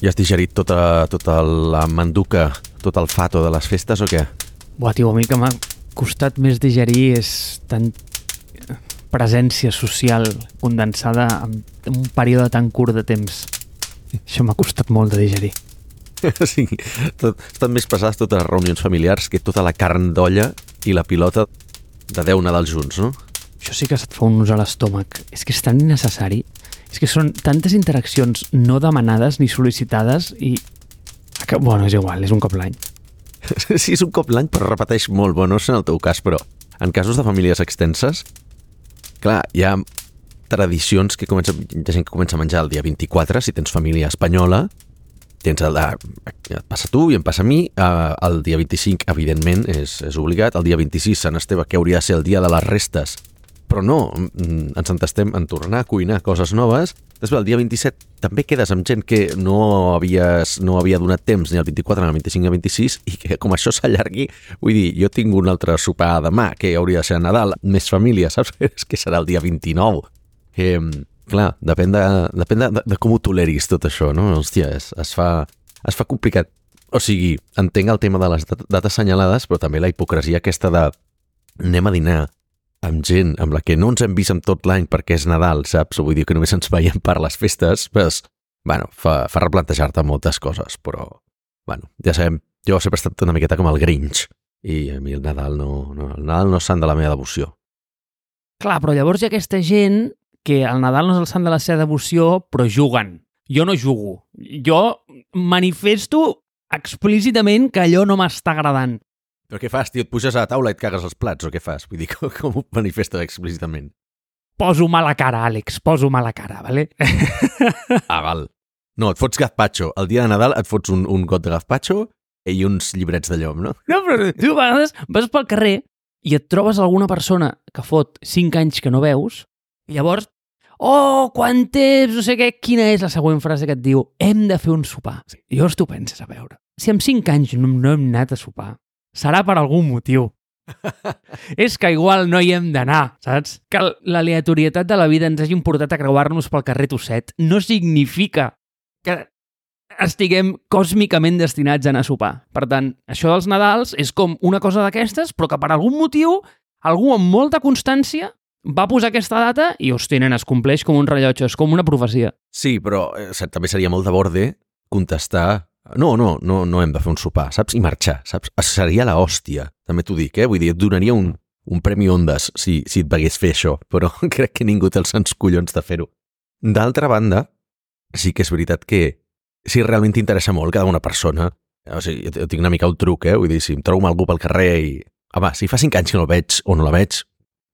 Ja has digerit tota, tota la manduca, tot el fato de les festes o què? Buah, tio, a mi que m'ha costat més digerir és tant presència social condensada en un període tan curt de temps. Això m'ha costat molt de digerir. sí, tot, estan més pesades totes les reunions familiars que tota la carn d'olla i la pilota de 10 Nadals junts, no? Això sí que se't fa un nus a l'estómac. És que és tan innecessari. És que són tantes interaccions no demanades ni sol·licitades i... Bueno, és igual, és un cop l'any. Sí, és un cop l'any, però repeteix molt. Bueno, no en el teu cas, però en casos de famílies extenses, clar, hi ha tradicions que comença, hi ha gent que comença a menjar el dia 24, si tens família espanyola, tens el de, et passa tu i em passa a mi, eh, el dia 25, evidentment, és, és obligat, el dia 26, Sant Esteve, que hauria de ser el dia de les restes, però no, mm, ens entestem en tornar a cuinar coses noves. Després, el dia 27, també quedes amb gent que no, havies, no havia donat temps ni el 24 ni el 25 ni el 26 i que com això s'allargui, vull dir, jo tinc un altre sopar demà que hauria de ser a Nadal, més família, saps? És que serà el dia 29. Que, clar, depèn de, depèn de, de com ho toleris tot això, no? Hòstia, es, es, fa, es fa complicat. O sigui, entenc el tema de les dates assenyalades, però també la hipocresia aquesta de anem a dinar amb gent amb la que no ens hem vist en tot l'any perquè és Nadal, saps? Vull dir que només ens veiem per les festes, pues, bueno, fa, fa replantejar-te moltes coses, però, bueno, ja sabem, jo sempre he estat una miqueta com el Grinch, i a mi el Nadal no, no, el Nadal no és sant de la meva devoció. Clar, però llavors hi ha aquesta gent que el Nadal no és el sant de la seva devoció, però juguen. Jo no jugo. Jo manifesto explícitament que allò no m'està agradant. Però què fas, tio? Et puges a la taula i et cagues els plats, o què fas? Vull dir, com, com ho manifestes explícitament? Poso mala cara, Àlex, poso mala cara, vale? ah, val. No, et fots gazpacho. El dia de Nadal et fots un, un got de gazpacho i uns llibrets de llom, no? No, però tu a vegades vas pel carrer i et trobes alguna persona que fot 5 anys que no veus i llavors, oh, quant temps, no sé què, quina és la següent frase que et diu hem de fer un sopar. I llavors tu penses, a veure, si amb 5 anys no, no hem anat a sopar, serà per algun motiu. és que igual no hi hem d'anar, saps? Que l'aleatorietat de la vida ens hagi portat a creuar-nos pel carrer Tosset no significa que estiguem còsmicament destinats a anar a sopar. Per tant, això dels Nadals és com una cosa d'aquestes, però que per algun motiu algú amb molta constància va posar aquesta data i, hòstia, nen, es compleix com un rellotge, és com una profecia. Sí, però eh, també seria molt de borde contestar no, no, no, no hem de fer un sopar, saps? I marxar, saps? Seria la hòstia, també t'ho dic, eh? Vull dir, et donaria un, un premi Ondas si, si et vegués fer això, però crec que ningú té els sants collons de fer-ho. D'altra banda, sí que és veritat que si realment t'interessa molt cada una persona, o sigui, jo tinc una mica el truc, eh? Vull dir, si em trobo algú pel carrer i... Home, si fa cinc anys que no el veig o no la veig,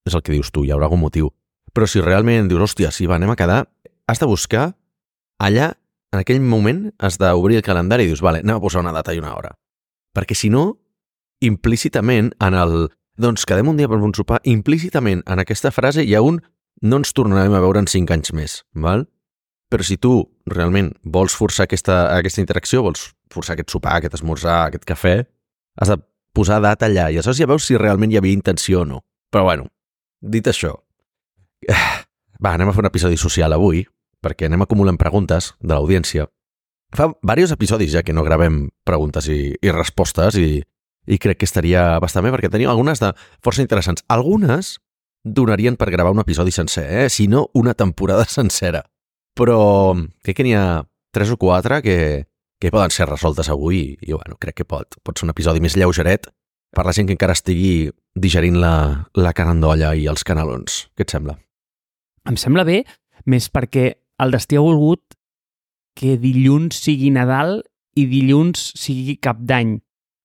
és el que dius tu, hi haurà algun motiu. Però si realment dius, hòstia, sí, va, anem a quedar, has de buscar allà en aquell moment has d'obrir el calendari i dius, vale, anem a posar una data i una hora. Perquè si no, implícitament en el doncs quedem un dia per un sopar, implícitament en aquesta frase hi ha un no ens tornarem a veure en cinc anys més, val? Però si tu realment vols forçar aquesta, aquesta interacció, vols forçar aquest sopar, aquest esmorzar, aquest cafè, has de posar data allà i aleshores ja veus si realment hi havia intenció o no. Però bueno, dit això, va, anem a fer un episodi social avui, perquè anem acumulant preguntes de l'audiència. Fa diversos episodis ja que no gravem preguntes i, i respostes i, i crec que estaria bastant bé perquè tenim algunes de força interessants. Algunes donarien per gravar un episodi sencer, eh? si no una temporada sencera. Però crec que n'hi ha tres o quatre que, que poden ser resoltes avui i, bueno, crec que pot, pot ser un episodi més lleugeret per la gent que encara estigui digerint la, la carandolla i els canalons. Què et sembla? Em sembla bé, més perquè el destí ha volgut que dilluns sigui Nadal i dilluns sigui cap d'any.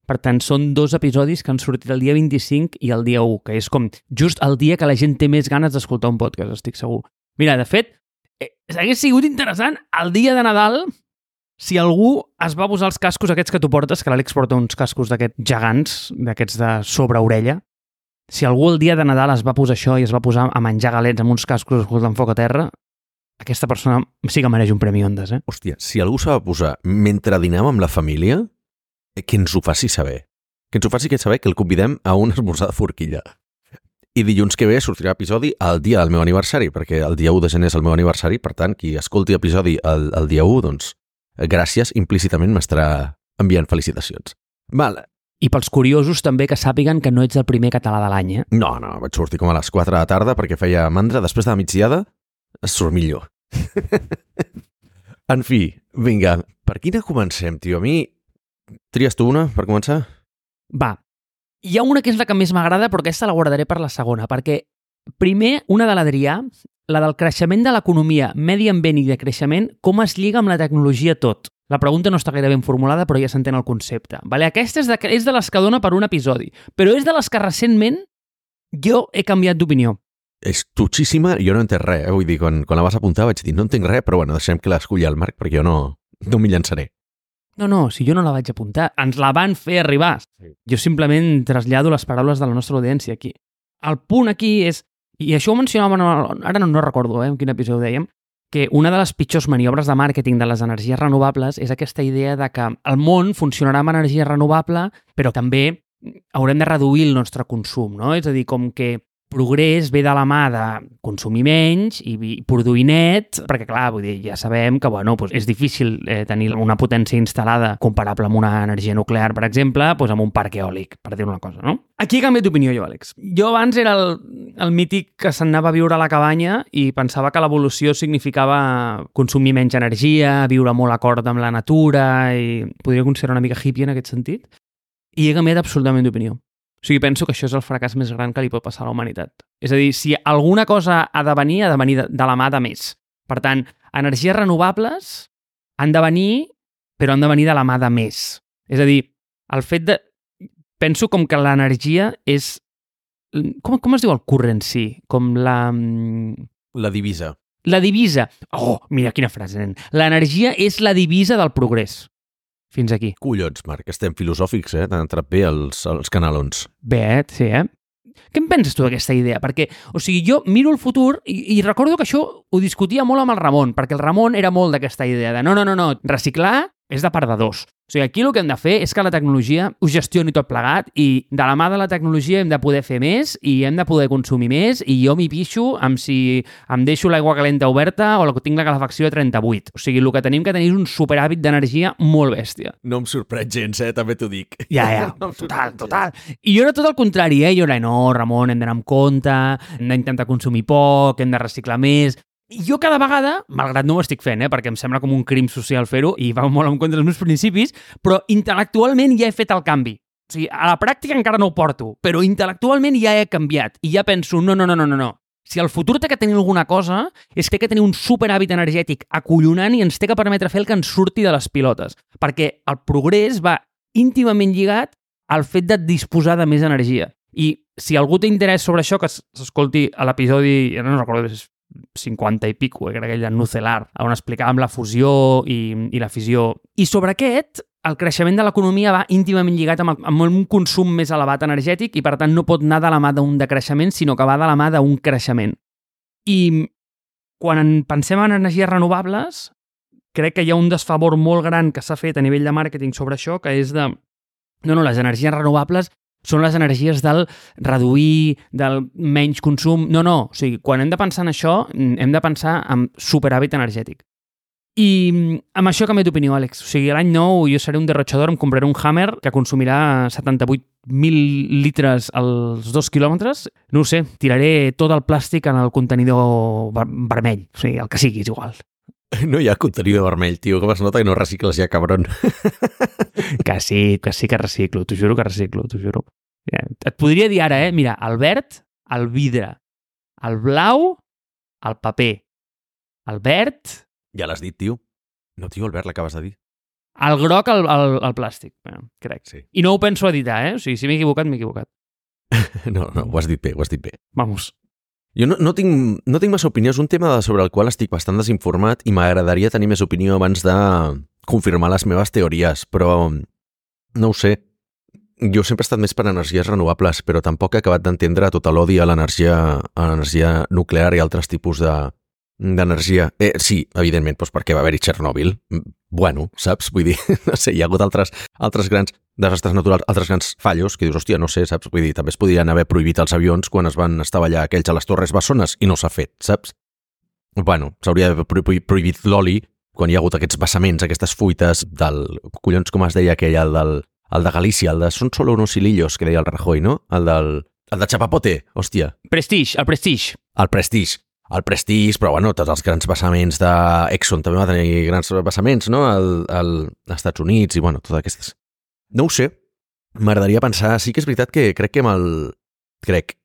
Per tant, són dos episodis que han sortit el dia 25 i el dia 1, que és com just el dia que la gent té més ganes d'escoltar un podcast, estic segur. Mira, de fet, eh, hagués sigut interessant el dia de Nadal si algú es va posar els cascos aquests que tu portes, que l'Àlex porta uns cascos d'aquests gegants, d'aquests de sobre orella, si algú el dia de Nadal es va posar això i es va posar a menjar galets amb uns cascos escoltant foc a terra, aquesta persona sí que mereix un Premi Ondas, eh? Hòstia, si algú s'ha de posar mentre dinem amb la família, eh, que ens ho faci saber. Que ens ho faci saber que el convidem a un esmorzar de forquilla. I dilluns que ve sortirà episodi el dia del meu aniversari, perquè el dia 1 de gener és el meu aniversari, per tant, qui escolti episodi el, el dia 1, doncs gràcies, implícitament m'estarà enviant felicitacions. Val, I pels curiosos també que sàpiguen que no ets el primer català de l'any, eh? no, no, vaig sortir com a les 4 de la tarda perquè feia mandra, després de la migdiada surt millor. en fi, vinga, per quina comencem, tio? A mi... Tries tu una, per començar? Va, hi ha una que és la que més m'agrada, però aquesta la guardaré per la segona, perquè primer, una de l'Adrià, la del creixement de l'economia, medi ambient i de creixement, com es lliga amb la tecnologia tot. La pregunta no està gaire ben formulada, però ja s'entén el concepte. Vale? Aquesta és de, és de les que dona per un episodi, però és de les que recentment jo he canviat d'opinió. És tutxíssima jo no entenc res. Eh? Vull dir, quan, quan la vas apuntar vaig dir no entenc res, però bueno, deixem que l'esculli el Marc perquè jo no, no m'hi llançaré. No, no, si jo no la vaig apuntar, ens la van fer arribar. Sí. Jo simplement trasllado les paraules de la nostra audiència aquí. El punt aquí és, i això ho mencionàvem, ara no, no recordo eh, en quin episodi ho dèiem, que una de les pitjors maniobres de màrqueting de les energies renovables és aquesta idea de que el món funcionarà amb energia renovable, però també haurem de reduir el nostre consum, no? És a dir, com que progrés ve de la mà de consumir menys i produir net, perquè clar, vull dir, ja sabem que bueno, doncs és difícil eh, tenir una potència instal·lada comparable amb una energia nuclear, per exemple, doncs amb un parc eòlic, per dir una cosa, no? Aquí he canviat d'opinió jo, Àlex. Jo abans era el, el mític que s'anava a viure a la cabanya i pensava que l'evolució significava consumir menys energia, viure molt acord amb la natura i podria considerar una mica hippie en aquest sentit. I he canviat absolutament d'opinió. O sigui, penso que això és el fracàs més gran que li pot passar a la humanitat. És a dir, si alguna cosa ha de venir, ha de venir de, de la mà de més. Per tant, energies renovables han de venir, però han de venir de la mà de més. És a dir, el fet de... Penso com que l'energia és... Com, com es diu el currency? Com la... La divisa. La divisa. Oh, mira quina frase, nen. L'energia és la divisa del progrés. Fins aquí. Collons, Marc, estem filosòfics, eh? T'han entrat bé els, els canalons. Bé, eh? sí, eh? Què en penses tu d'aquesta idea? Perquè, o sigui, jo miro el futur i, i recordo que això ho discutia molt amb el Ramon, perquè el Ramon era molt d'aquesta idea de no, no, no, no, reciclar és de perdedors. O sigui, aquí el que hem de fer és que la tecnologia ho gestioni tot plegat i de la mà de la tecnologia hem de poder fer més i hem de poder consumir més i jo m'hi pixo amb si em deixo l'aigua calenta oberta o la- tinc la calefacció a 38. O sigui, el que tenim que tenir és un superhàbit d'energia molt bèstia. No em sorprèn gens, eh? També t'ho dic. Ja, ja, No total, total. I jo era tot el contrari, eh? Jo era, no, Ramon, hem d'anar amb compte, hem d'intentar consumir poc, hem de reciclar més... Jo cada vegada, malgrat no ho estic fent, eh, perquè em sembla com un crim social fer-ho i va molt en contra dels meus principis, però intel·lectualment ja he fet el canvi. O sigui, a la pràctica encara no ho porto, però intel·lectualment ja he canviat i ja penso, no, no, no, no, no, no. Si el futur té que tenir alguna cosa, és que té que tenir un superhàbit energètic acollonant i ens té que permetre fer el que ens surti de les pilotes. Perquè el progrés va íntimament lligat al fet de disposar de més energia. I si algú té interès sobre això, que s'escolti a l'episodi, no recordo si és 50 i pico, eh, que era Nucelar, on explicàvem la fusió i, i la fissió. I sobre aquest, el creixement de l'economia va íntimament lligat amb, el, amb un consum més elevat energètic i, per tant, no pot anar de la mà d'un decreixement, sinó que va de la mà d'un creixement. I quan en pensem en energies renovables, crec que hi ha un desfavor molt gran que s'ha fet a nivell de màrqueting sobre això, que és de... No, no, les energies renovables són les energies del reduir, del menys consum... No, no, o sigui, quan hem de pensar en això, mm, hem de pensar en superhàbit energètic. I mm, amb això canvio d'opinió, Àlex. O sigui, l'any nou jo seré un derrotxador, em compraré un Hammer que consumirà 78.000 litres als dos quilòmetres. No ho sé, tiraré tot el plàstic en el contenidor ver vermell. O sigui, el que sigui, és igual. No hi ha contenidor vermell, tio, com es nota que no recicles ja, cabron. Que sí, que sí que reciclo, t'ho juro que reciclo, t'ho juro. Et podria dir ara, eh? Mira, el verd, el vidre. El blau, el paper. El verd, Ja l'has dit, tio. No, tio, Albert, l'acabes de dir. el groc, el, el, el plàstic. Eh, crec. Sí. I no ho penso editar, eh? O sigui, si m'he equivocat, m'he equivocat. No, no, ho has dit bé, ho has dit bé. Vamos. Jo no, no, tinc, no tinc massa opinió, és un tema sobre el qual estic bastant desinformat i m'agradaria tenir més opinió abans de confirmar les meves teories, però no ho sé. Jo sempre he estat més per energies renovables, però tampoc he acabat d'entendre tot l'odi a l'energia nuclear i altres tipus de d'energia. Eh, sí, evidentment, doncs perquè va haver-hi Txernòbil. Bueno, saps? Vull dir, no sé, hi ha hagut altres, altres grans desastres naturals, altres grans fallos, que dius, hòstia, no sé, saps? Vull dir, també es podrien haver prohibit els avions quan es van estavellar aquells a les Torres Bessones i no s'ha fet, saps? Bueno, s'hauria d'haver pro- pro- prohibit l'oli quan hi ha hagut aquests vessaments, aquestes fuites del... Collons, com es deia aquell, el, del, el de Galícia, el de Són solo unos hilillos, que deia el Rajoy, no? El del... El de Chapapote, hòstia. Prestige, el Prestige. El Prestige. El Prestige, però bueno, tots els grans vessaments d'Exxon també va tenir grans vessaments, no? El, el, als Estats Units i, bueno, totes aquestes... No ho sé. M'agradaria pensar... Sí que és veritat que crec que amb el... Crec.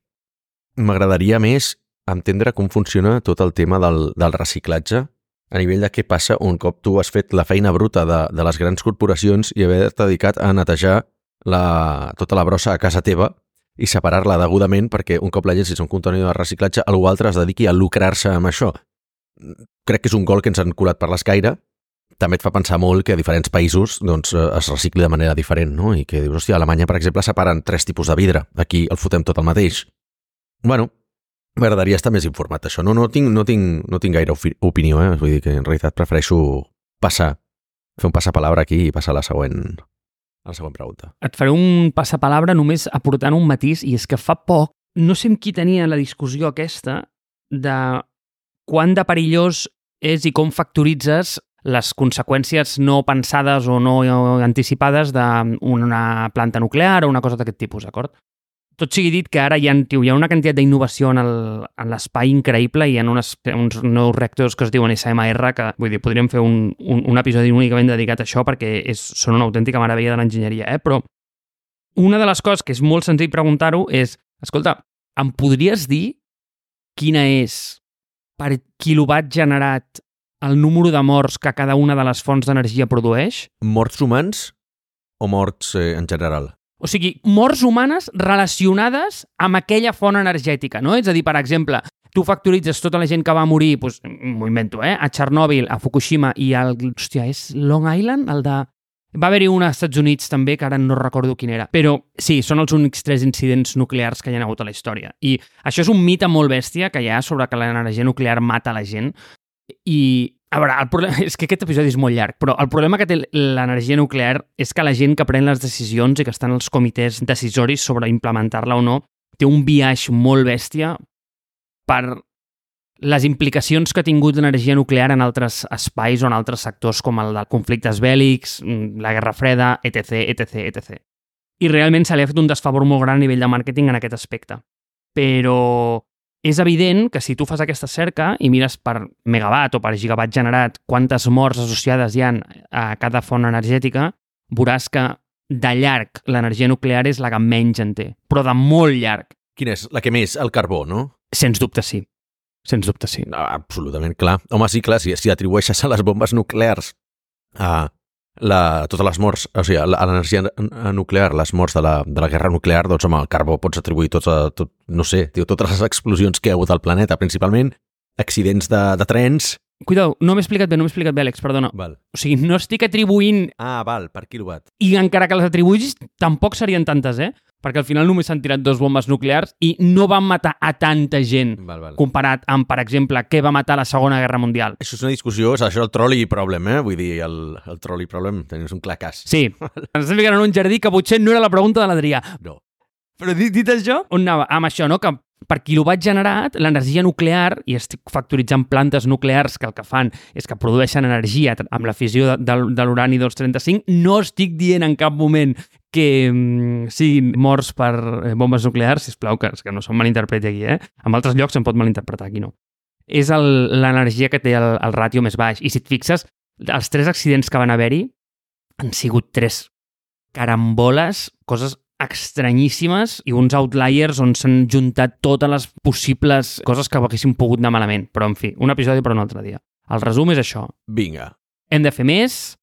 M'agradaria més entendre com funciona tot el tema del, del reciclatge a nivell de què passa un cop tu has fet la feina bruta de, de les grans corporacions i haver-te dedicat a netejar la, tota la brossa a casa teva i separar-la degudament perquè un cop la llegis un contenidor de reciclatge, algú altre es dediqui a lucrar-se amb això. Crec que és un gol que ens han colat per l'escaire. També et fa pensar molt que a diferents països doncs, eh, es recicli de manera diferent, no? I que dius, hòstia, a Alemanya, per exemple, separen tres tipus de vidre. Aquí el fotem tot el mateix. Bueno, m'agradaria estar més informat això. No, no, tinc, no, tinc, no tinc gaire opinió, eh? Vull dir que en realitat prefereixo passar, fer un passapalabra aquí i passar a la següent, a la següent pregunta. Et faré un passapalabra només aportant un matís, i és que fa poc, no sé amb qui tenia la discussió aquesta de quant de perillós és i com factoritzes les conseqüències no pensades o no anticipades d'una planta nuclear o una cosa d'aquest tipus, d'acord? Tot sigui dit que ara hi ha, tio, hi ha una quantitat d'innovació en l'espai increïble i ha unes, uns nous reactors que es diuen SMR que, vull dir, podríem fer un, un, un episodi únicament dedicat a això perquè és, són una autèntica meravella de l'enginyeria, eh? Però una de les coses que és molt senzill preguntar-ho és, escolta, em podries dir quina és per quilowatt generat el número de morts que cada una de les fonts d'energia produeix? Morts humans o morts eh, en general? O sigui, morts humanes relacionades amb aquella font energètica, no? És a dir, per exemple, tu factoritzes tota la gent que va morir, doncs, m'ho invento, eh? A Txernòbil, a Fukushima i al... Hòstia, és Long Island? El de... Va haver-hi un als Estats Units també, que ara no recordo quin era. Però sí, són els únics tres incidents nuclears que hi ha hagut a la història. I això és un mite molt bèstia que hi ha sobre que l'energia nuclear mata la gent. I a veure, el problema, és que aquest episodi és molt llarg, però el problema que té l'energia nuclear és que la gent que pren les decisions i que estan als comitès decisoris sobre implementar-la o no té un viatge molt bèstia per les implicacions que ha tingut l'energia nuclear en altres espais o en altres sectors com el de conflictes bèl·lics, mm, la Guerra Freda, etc, etc, etc. I realment se li ha fet un desfavor molt gran a nivell de màrqueting en aquest aspecte. Però és evident que si tu fas aquesta cerca i mires per megawatt o per gigawatt generat quantes morts associades hi han a cada font energètica, veuràs que de llarg l'energia nuclear és la que menys en té, però de molt llarg. Quina és? La que més? El carbó, no? Sens dubte sí. Sens dubte sí. Ah, absolutament, clar. Home, sí, clar, si, si atribueixes a les bombes nuclears a, la, totes les morts, o sigui, l'energia nuclear, les morts de la, de la guerra nuclear, doncs home, el carbó pots atribuir tots a, tot, no sé, tio, totes les explosions que hi ha hagut al planeta, principalment accidents de, de trens. Cuidao, no m'he explicat bé, no m'he explicat bé, Àlex, perdona. Val. O sigui, no estic atribuint... Ah, val, per quilowatt. I encara que les atribuïs, tampoc serien tantes, eh? perquè al final només s'han tirat dos bombes nuclears i no van matar a tanta gent val, val. comparat amb, per exemple, què va matar la Segona Guerra Mundial. Això és una discussió, és això el trolley problem, eh? Vull dir, el, el trolley problem, tenies un clar cas. Sí, ens estem ficant en un jardí que potser no era la pregunta de l'Adrià. No. Però dit, dit això, on anava? Amb això, no? Que per quilowatt generat, l'energia nuclear, i estic factoritzant plantes nuclears que el que fan és que produeixen energia amb la fissió de, de, de l'urani 235, no estic dient en cap moment que mm, siguin morts per eh, bombes nuclears, si plau que, que no se'm malinterpreti aquí, eh? En altres llocs se'n pot malinterpretar, aquí no. És l'energia que té el, el ràtio més baix. I si et fixes, els tres accidents que van haver-hi han sigut tres caramboles, coses estranyíssimes i uns outliers on s'han juntat totes les possibles coses que haguessin pogut anar malament. Però, en fi, un episodi per un altre dia. El resum és això. Vinga. Hem de fer més,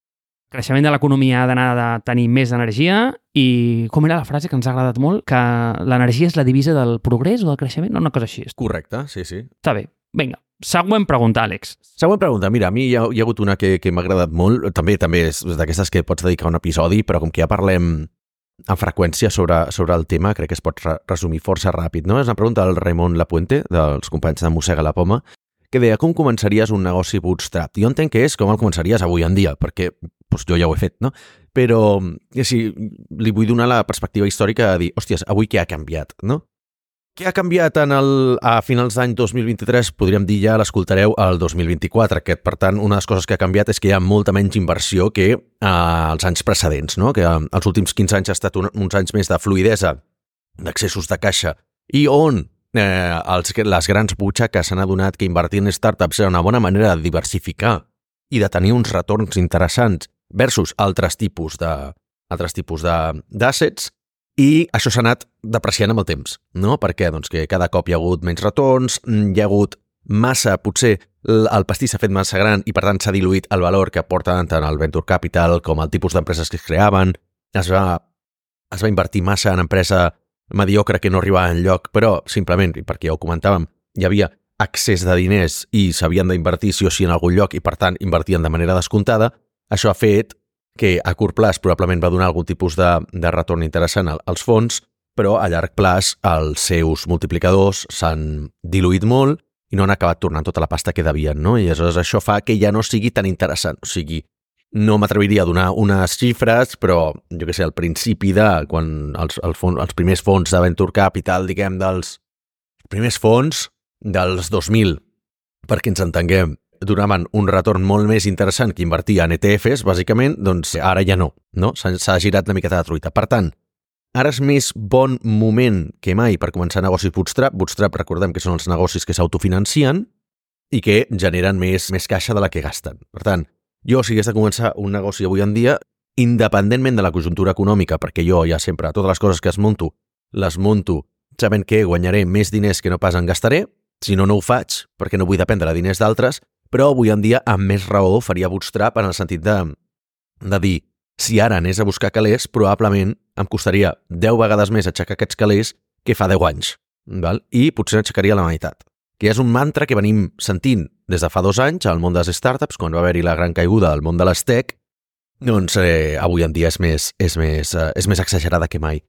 creixement de l'economia ha d'anar a tenir més energia i com era la frase que ens ha agradat molt? Que l'energia és la divisa del progrés o del creixement? No, una cosa així. Correcte, sí, sí. Està bé. Vinga, següent pregunta, Àlex. Següent pregunta. Mira, a mi hi ha, hi ha hagut una que, que m'ha agradat molt. També també és d'aquestes que pots dedicar un episodi, però com que ja parlem amb freqüència sobre, sobre el tema, crec que es pot re resumir força ràpid. No? És una pregunta del Raimon Lapuente, dels companys de Mossega la Poma, que deia com començaries un negoci bootstrap? Jo entenc que és com el començaries avui en dia, perquè doncs, jo ja ho he fet, no? Però si li vull donar la perspectiva històrica de dir, hòsties, avui què ha canviat, no? Què ha canviat en el, a finals d'any 2023? Podríem dir ja l'escoltareu al 2024. Aquest, per tant, una de les coses que ha canviat és que hi ha molta menys inversió que eh, els anys precedents, no? que eh, els últims 15 anys ha estat un, uns anys més de fluidesa, d'accessos de caixa, i on eh, els, les grans butxaques s'han adonat que invertir en startups era una bona manera de diversificar i de tenir uns retorns interessants versus altres tipus de altres tipus d'assets i això s'ha anat depreciant amb el temps, no? Per què? Doncs que cada cop hi ha hagut menys retorns, mm, hi ha hagut massa, potser el pastís s'ha fet massa gran i per tant s'ha diluït el valor que aporten tant el venture capital com el tipus d'empreses que es creaven, es va, es va invertir massa en empresa mediocre que no arribava en lloc, però simplement, perquè ja ho comentàvem, hi havia accés de diners i s'havien d'invertir sí o sí en algun lloc i per tant invertien de manera descomptada, això ha fet que a curt plaç probablement va donar algun tipus de, de retorn interessant als fons, però a llarg plaç els seus multiplicadors s'han diluït molt i no han acabat tornant tota la pasta que devien, no? I aleshores això fa que ja no sigui tan interessant. O sigui, no m'atreviria a donar unes xifres, però jo que sé, al principi de quan els, el fons, els primers fons de Venture Capital, diguem, dels primers fons dels 2000, perquè ens entenguem, donaven un retorn molt més interessant que invertir en ETFs, bàsicament, doncs ara ja no, no? S'ha girat una miqueta de truita. Per tant, ara és més bon moment que mai per començar negocis bootstrap. Bootstrap, recordem que són els negocis que s'autofinancien i que generen més, més caixa de la que gasten. Per tant, jo, si hagués de començar un negoci avui en dia, independentment de la conjuntura econòmica, perquè jo ja sempre, totes les coses que es monto, les monto sabent que guanyaré més diners que no pas en gastaré, si no, no ho faig, perquè no vull dependre de diners d'altres, però avui en dia amb més raó faria bootstrap en el sentit de, de dir si ara anés a buscar calés, probablement em costaria 10 vegades més aixecar aquests calés que fa 10 anys, val? i potser aixecaria la meitat. Que és un mantra que venim sentint des de fa dos anys al món de les startups, quan va haver-hi la gran caiguda al món de les tech, doncs eh, avui en dia és més, és, més, eh, és més exagerada que mai.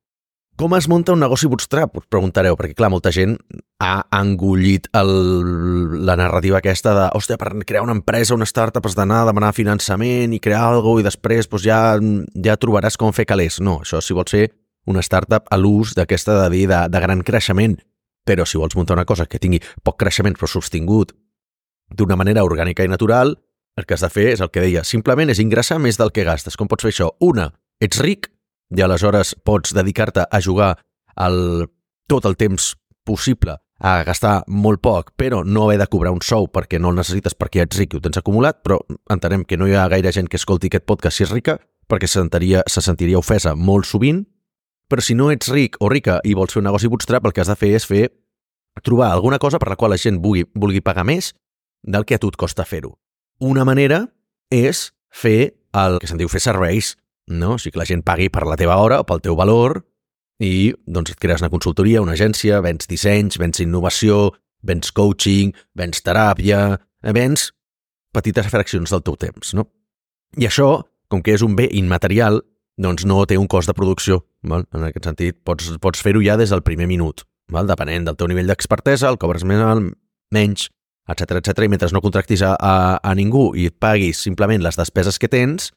Com es munta un negoci bootstrap? Us preguntareu, perquè clar, molta gent ha engullit el, la narrativa aquesta de hòstia, per crear una empresa, una startup has d'anar a demanar finançament i crear alguna i després doncs, ja, ja trobaràs com fer calés. No, això si vols ser una startup a l'ús d'aquesta de dir de, de gran creixement, però si vols muntar una cosa que tingui poc creixement però sostingut d'una manera orgànica i natural, el que has de fer és el que deia, simplement és ingressar més del que gastes. Com pots fer això? Una, ets ric, i aleshores pots dedicar-te a jugar el, tot el temps possible a gastar molt poc, però no haver de cobrar un sou perquè no el necessites perquè ets ric i ho tens acumulat, però entenem que no hi ha gaire gent que escolti aquest podcast si és rica, perquè se sentiria, se sentiria ofesa molt sovint, però si no ets ric o rica i vols fer un negoci bootstrap, el que has de fer és fer trobar alguna cosa per la qual la gent vulgui, vulgui pagar més del que a tu et costa fer-ho. Una manera és fer el que se'n diu fer serveis, no? O sigui que la gent pagui per la teva hora o pel teu valor i doncs et crees una consultoria, una agència, vens dissenys, vens innovació, vens coaching, vens teràpia, vens petites fraccions del teu temps, no? I això, com que és un bé immaterial, doncs no té un cost de producció. Val? En aquest sentit, pots, pots fer-ho ja des del primer minut. Val? Depenent del teu nivell d'expertesa, el cobres més alt, menys, etc etc. I mentre no contractis a, a, a ningú i et paguis simplement les despeses que tens,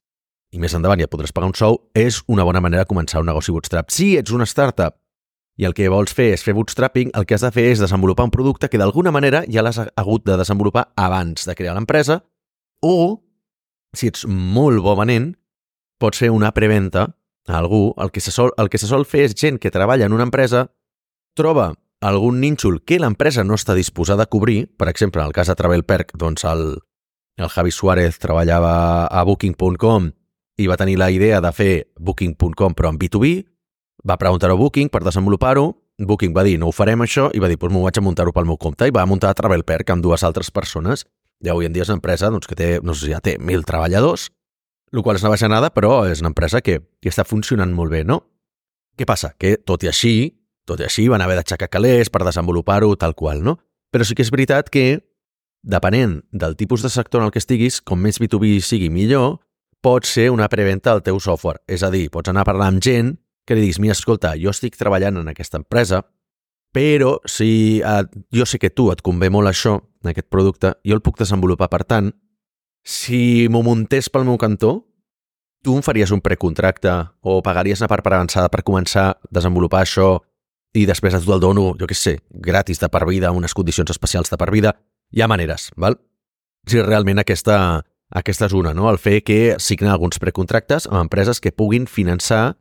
i més endavant ja podràs pagar un sou, és una bona manera de començar un negoci bootstrap. Si ets una startup i el que vols fer és fer bootstrapping, el que has de fer és desenvolupar un producte que d'alguna manera ja l'has hagut de desenvolupar abans de crear l'empresa o, si ets molt bo venent, pots fer una preventa a algú. El que, se sol, el que se sol fer és gent que treballa en una empresa, troba algun nínxol que l'empresa no està disposada a cobrir, per exemple, en el cas de TravelPerk, doncs el, el Javi Suárez treballava a Booking.com i va tenir la idea de fer Booking.com però en B2B, va preguntar-ho a Booking per desenvolupar-ho, Booking va dir no ho farem això i va dir doncs m'ho vaig a muntar-ho pel meu compte i va muntar TravelPerk amb dues altres persones. I avui en dia és una empresa doncs, que té, no sé ja té mil treballadors, el qual és una baixanada, però és una empresa que, que està funcionant molt bé, no? Què passa? Que tot i així, tot i així van haver d'aixecar calés per desenvolupar-ho tal qual, no? Però sí que és veritat que, depenent del tipus de sector en el que estiguis, com més B2B sigui millor, pot ser una preventa del teu software. És a dir, pots anar a parlar amb gent que li diguis, mira, escolta, jo estic treballant en aquesta empresa, però si eh, jo sé que tu et convé molt això, aquest producte, jo el puc desenvolupar. Per tant, si m'ho muntés pel meu cantó, tu em faries un precontracte o pagaries una part per avançada per començar a desenvolupar això i després a tu el dono, jo què sé, gratis de per vida, unes condicions especials de per vida. Hi ha maneres, val? Si realment aquesta, aquesta és una, no? el fer que signen alguns precontractes amb empreses que puguin finançar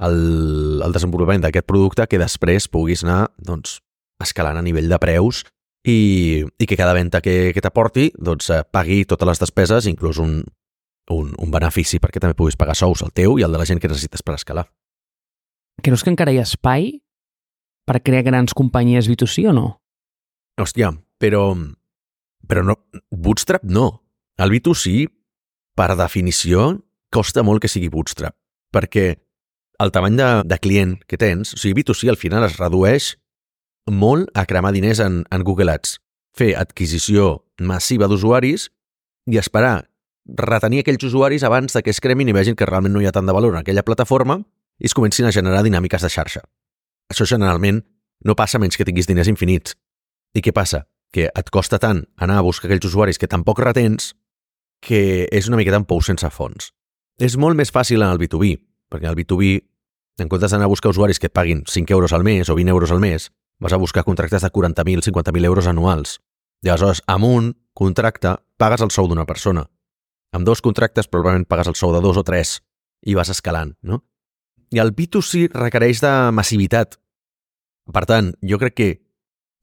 el, el desenvolupament d'aquest producte que després puguis anar doncs, escalant a nivell de preus i, i que cada venda que, que t'aporti doncs, eh, pagui totes les despeses, inclús un, un, un benefici perquè també puguis pagar sous, el teu i el de la gent que necessites per escalar. Creus que encara hi ha espai per crear grans companyies B2C o no? Hòstia, però, però no, Bootstrap no. El B2C, per definició, costa molt que sigui Bootstrap, perquè el tamany de, de client que tens, o sigui, B2C al final es redueix molt a cremar diners en, en Google Ads, fer adquisició massiva d'usuaris i esperar retenir aquells usuaris abans de que es cremin i vegin que realment no hi ha tant de valor en aquella plataforma i es comencin a generar dinàmiques de xarxa. Això generalment no passa menys que tinguis diners infinits. I què passa? Que et costa tant anar a buscar aquells usuaris que tampoc retens que és una miqueta en pou sense fons. És molt més fàcil en el B2B, perquè en el B2B, en comptes d'anar a buscar usuaris que et paguin 5 euros al mes o 20 euros al mes, vas a buscar contractes de 40.000, 50.000 euros anuals. I aleshores, amb un contracte, pagues el sou d'una persona. Amb dos contractes, probablement pagues el sou de dos o tres i vas escalant, no? I el B2C requereix de massivitat. Per tant, jo crec que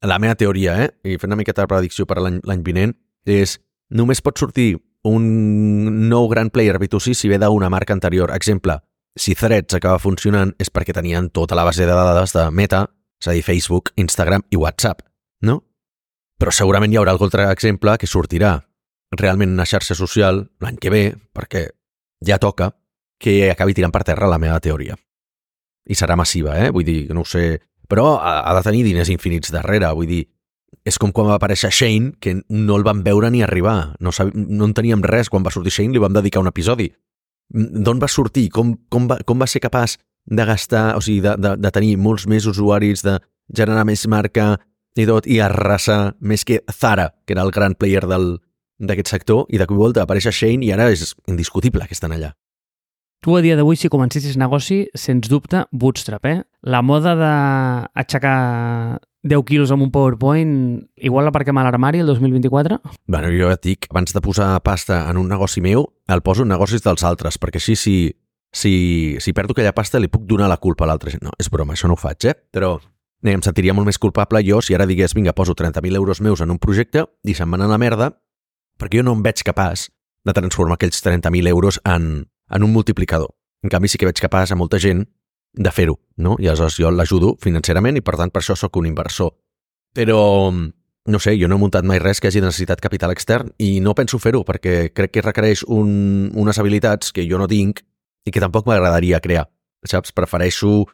la meva teoria, eh, i fent una miqueta de predicció per l'any vinent, és només pot sortir un nou gran player B2C si ve d'una marca anterior. Exemple, si Threads acaba funcionant és perquè tenien tota la base de dades de Meta, és a dir, Facebook, Instagram i WhatsApp, no? Però segurament hi haurà algun altre exemple que sortirà realment una xarxa social l'any que ve, perquè ja toca, que acabi tirant per terra la meva teoria. I serà massiva, eh? Vull dir, no ho sé... Però ha, ha de tenir diners infinits darrere, vull dir, és com quan va aparèixer Shane, que no el vam veure ni arribar. No, sab... no en teníem res. Quan va sortir Shane li vam dedicar un episodi. D'on va sortir? Com, com, va, com va ser capaç de gastar, o sigui, de, de, de tenir molts més usuaris, de generar més marca i tot, i arrasar més que Zara, que era el gran player d'aquest sector, i de cop i volta apareix Shane i ara és indiscutible que estan allà. Tu a dia d'avui, si comencessis negoci, sens dubte, bootstrap, eh? La moda d'aixecar 10 quilos amb un PowerPoint, igual l'aparquem a l'armari el 2024? Bueno, jo et dic, abans de posar pasta en un negoci meu, el poso en negocis dels altres, perquè així si, si, si perdo aquella pasta li puc donar la culpa a l'altra gent. No, és broma, això no ho faig, eh? Però eh, em sentiria molt més culpable jo si ara digués, vinga, poso 30.000 euros meus en un projecte i se'n van a la merda, perquè jo no em veig capaç de transformar aquells 30.000 euros en, en un multiplicador. En canvi, sí que veig capaç a molta gent de fer-ho, no? I aleshores jo l'ajudo financerament i, per tant, per això sóc un inversor. Però, no sé, jo no he muntat mai res que hagi necessitat capital extern i no penso fer-ho perquè crec que requereix un, unes habilitats que jo no tinc i que tampoc m'agradaria crear. Saps? Prefereixo,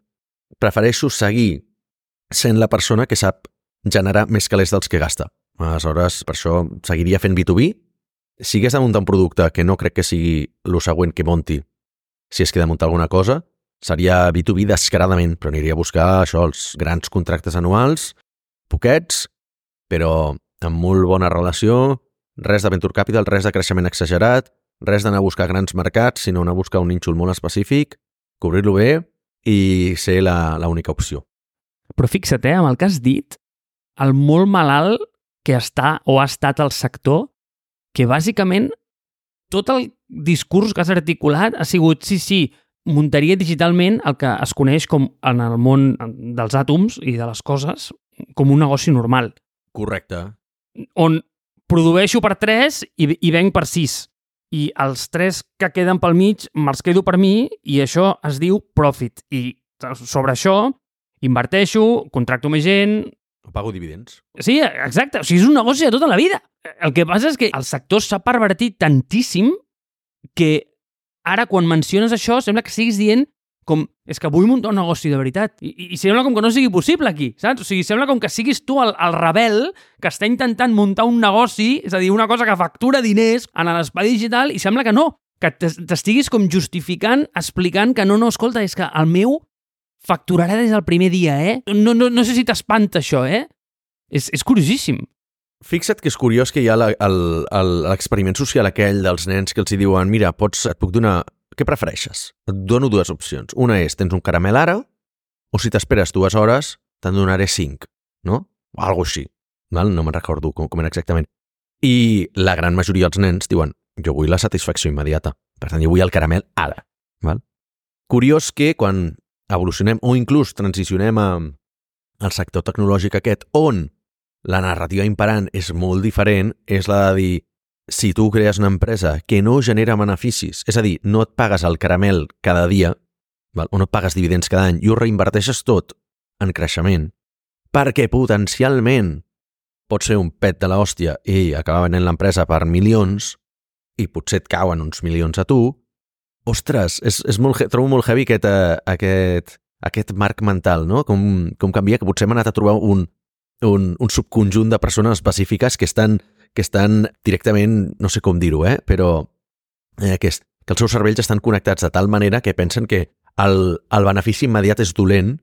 prefereixo seguir sent la persona que sap generar més calés dels que gasta. Aleshores, per això seguiria fent B2B. Si hagués de muntar un producte que no crec que sigui el següent que monti, si és que he de muntar alguna cosa, seria B2B descaradament, però aniria a buscar això, els grans contractes anuals, poquets, però amb molt bona relació, res de venture capital, res de creixement exagerat, res d'anar a buscar grans mercats, sinó anar a buscar un nínxol molt específic, cobrir-lo bé i ser l'única opció. Però fixa't, eh, amb el que has dit, el molt malalt que està o ha estat el sector, que bàsicament tot el discurs que has articulat ha sigut, sí, sí, muntaria digitalment el que es coneix com en el món dels àtoms i de les coses com un negoci normal. Correcte. On produeixo per 3 i, i venc per 6. I els 3 que queden pel mig me'ls quedo per mi i això es diu profit. I sobre això inverteixo, contracto més gent... Pago dividends. Sí, exacte. O sigui, és un negoci de tota la vida. El que passa és que el sector s'ha pervertit tantíssim que ara quan menciones això sembla que siguis dient com, és que vull muntar un negoci de veritat. I, i sembla com que no sigui possible aquí, saps? O sigui, sembla com que siguis tu el, el rebel que està intentant muntar un negoci, és a dir, una cosa que factura diners en l'espai digital i sembla que no, que t'estiguis com justificant, explicant que no, no, escolta, és que el meu facturarà des del primer dia, eh? No, no, no sé si t'espanta això, eh? És, és curiosíssim. Fixa't que és curiós que hi ha l'experiment social aquell dels nens que els hi diuen mira, pots, et puc donar... Què prefereixes? Et dono dues opcions. Una és, tens un caramel ara, o si t'esperes dues hores, te'n donaré 5, no? O alguna així, val? no me'n recordo com, com era exactament. I la gran majoria dels nens diuen jo vull la satisfacció immediata, per tant, jo vull el caramel ara. Val? Curiós que quan evolucionem o inclús transicionem al sector tecnològic aquest on la narrativa imperant és molt diferent, és la de dir si tu crees una empresa que no genera beneficis, és a dir, no et pagues el caramel cada dia, val? o no et pagues dividends cada any, i ho reinverteixes tot en creixement, perquè potencialment pot ser un pet de l'hòstia i acabar venent l'empresa per milions i potser et cauen uns milions a tu, ostres, és, és molt, trobo molt heavy aquest, uh, aquest, aquest marc mental, no? Com, com canvia, que potser hem anat a trobar un, un, un subconjunt de persones específiques que estan que estan directament, no sé com dir-ho, eh? però eh, que, que els seus cervells estan connectats de tal manera que pensen que el, el benefici immediat és dolent,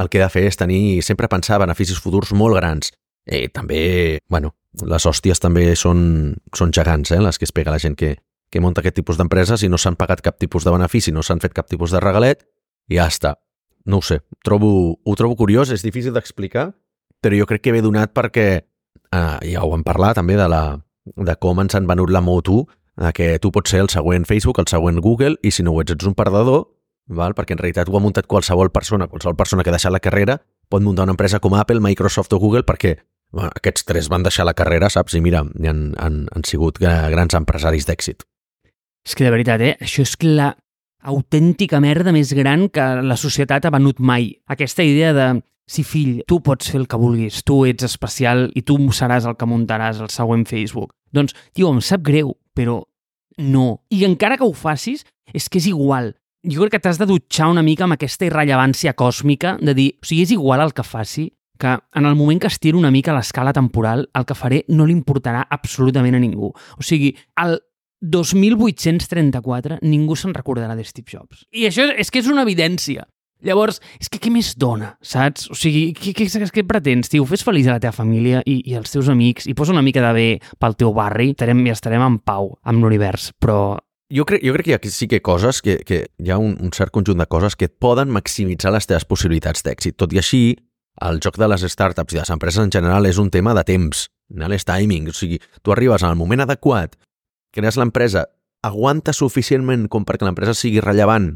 el que ha de fer és tenir, sempre pensar beneficis futurs molt grans. I també, bueno, les hòsties també són, són gegants, eh? les que es pega la gent que, que munta aquest tipus d'empreses i no s'han pagat cap tipus de benefici, no s'han fet cap tipus de regalet, i ja està. No ho sé, trobo, ho trobo curiós, és difícil d'explicar, però jo crec que ve donat perquè eh, ja ho vam parlar també de, la, de com ens han venut la moto, de que tu pots ser el següent Facebook, el següent Google, i si no ho ets, ets un perdedor, val? perquè en realitat ho ha muntat qualsevol persona, qualsevol persona que ha deixat la carrera pot muntar una empresa com Apple, Microsoft o Google perquè bueno, aquests tres van deixar la carrera, saps? I mira, han, han, han sigut grans empresaris d'èxit. És que de veritat, eh? Això és la autèntica merda més gran que la societat ha venut mai. Aquesta idea de sí, fill, tu pots fer el que vulguis, tu ets especial i tu seràs el que muntaràs el següent Facebook. Doncs, tio, em sap greu, però no. I encara que ho facis, és que és igual. Jo crec que t'has de dutxar una mica amb aquesta irrellevància còsmica de dir, o sigui, és igual el que faci, que en el moment que estiro una mica l'escala temporal, el que faré no li importarà absolutament a ningú. O sigui, el 2834 ningú se'n recordarà de Steve Jobs. I això és que és una evidència. Llavors, és que què més dona, saps? O sigui, què, què, què pretens, tio? Fes feliç a la teva família i, i als teus amics i posa una mica de bé pel teu barri estarem, i estarem en pau amb l'univers, però... Jo crec, jo crec que hi ha, sí que coses, que, que hi ha un, un cert conjunt de coses que et poden maximitzar les teves possibilitats d'èxit. Tot i així, el joc de les startups i les empreses en general és un tema de temps, no? és timing. O sigui, tu arribes al moment adequat, crees l'empresa, aguanta suficientment com perquè l'empresa sigui rellevant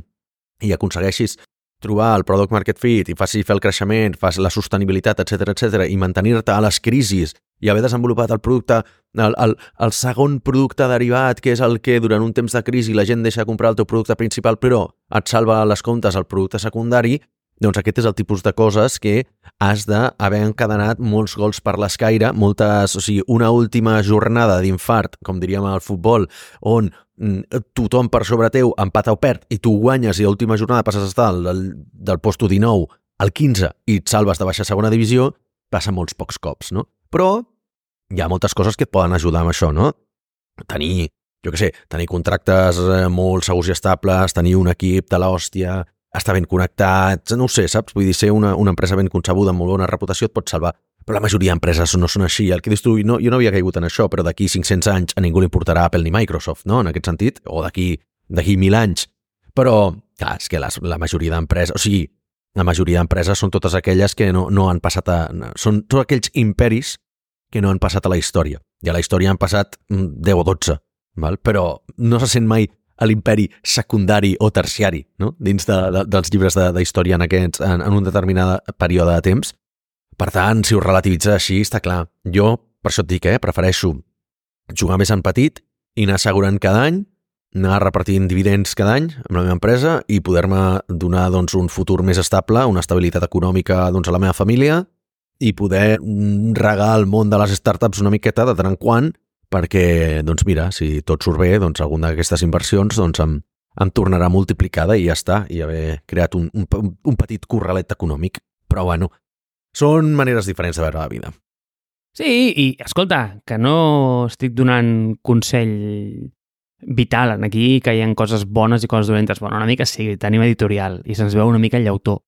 i aconsegueixis trobar el product market fit i faci fer el creixement, fas la sostenibilitat, etc etc i mantenir-te a les crisis i haver desenvolupat el producte, el, el, el segon producte derivat, que és el que durant un temps de crisi la gent deixa de comprar el teu producte principal, però et salva les comptes el producte secundari, doncs aquest és el tipus de coses que has d'haver encadenat molts gols per l'escaire, moltes, o sigui, una última jornada d'infart, com diríem al futbol, on tothom per sobre teu empata o perd i tu guanyes i a l'última jornada passes a estar del, del posto 19 al 15 i et salves de baixa segona divisió, passa molts pocs cops, no? Però hi ha moltes coses que et poden ajudar amb això, no? Tenir, jo què sé, tenir contractes eh, molt segurs i estables, tenir un equip de l'hòstia, estar ben connectats, no sé, saps? Vull dir, ser una, una empresa ben concebuda amb molt bona reputació et pot salvar. Però la majoria d'empreses no són així. El que dius tu, no, jo no havia caigut en això, però d'aquí 500 anys a ningú li importarà Apple ni Microsoft, no? En aquest sentit, o d'aquí d'aquí 1.000 anys. Però, clar, és que les, la majoria d'empreses, o sigui, la majoria d'empreses són totes aquelles que no, no han passat a... Són tots aquells imperis que no han passat a la història. I a la història han passat 10 mm, o 12, val? però no se sent mai a l'imperi secundari o terciari no? dins de, de, dels llibres d'història en, aquests, en, en un determinat període de temps. Per tant, si ho relativitzes així, està clar. Jo, per això et dic, eh, prefereixo jugar més en petit i anar assegurant cada any, anar repartint dividends cada any amb la meva empresa i poder-me donar doncs, un futur més estable, una estabilitat econòmica doncs, a la meva família i poder regar el món de les startups una miqueta de tant en quant perquè, doncs mira, si tot surt bé, doncs alguna d'aquestes inversions doncs em, em tornarà multiplicada i ja està, i haver creat un, un, un petit corralet econòmic. Però bueno, són maneres diferents de veure la vida. Sí, i escolta, que no estic donant consell vital en aquí, que hi ha coses bones i coses dolentes. Bueno, una mica sí, tenim editorial i se'ns veu una mica llautó.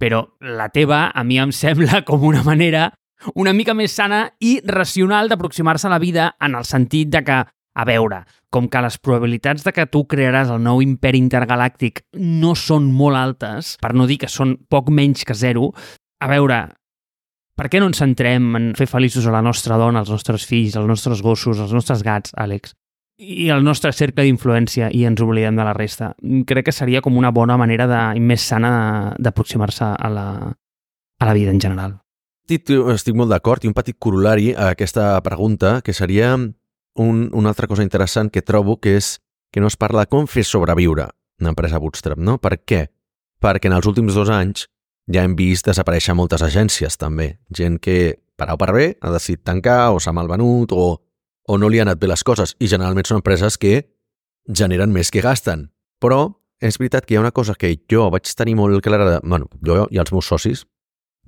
Però la teva, a mi em sembla com una manera una mica més sana i racional d'aproximar-se a la vida en el sentit de que, a veure, com que les probabilitats de que tu crearàs el nou imperi intergalàctic no són molt altes, per no dir que són poc menys que zero, a veure, per què no ens centrem en fer feliços a la nostra dona, als nostres fills, als nostres gossos, als nostres gats, Àlex? i el nostre cercle d'influència i ens oblidem de la resta. Crec que seria com una bona manera de, més sana d'aproximar-se a, la, a la vida en general. Estic, molt d'acord i un petit corolari a aquesta pregunta que seria un, una altra cosa interessant que trobo que és que no es parla com fer sobreviure una empresa bootstrap, no? Per què? Perquè en els últims dos anys ja hem vist desaparèixer moltes agències també. Gent que, per o per bé, ha decidit tancar o s'ha malvenut o o no li han anat bé les coses, i generalment són empreses que generen més que gasten. Però és veritat que hi ha una cosa que jo vaig tenir molt clara, de, bueno, jo i els meus socis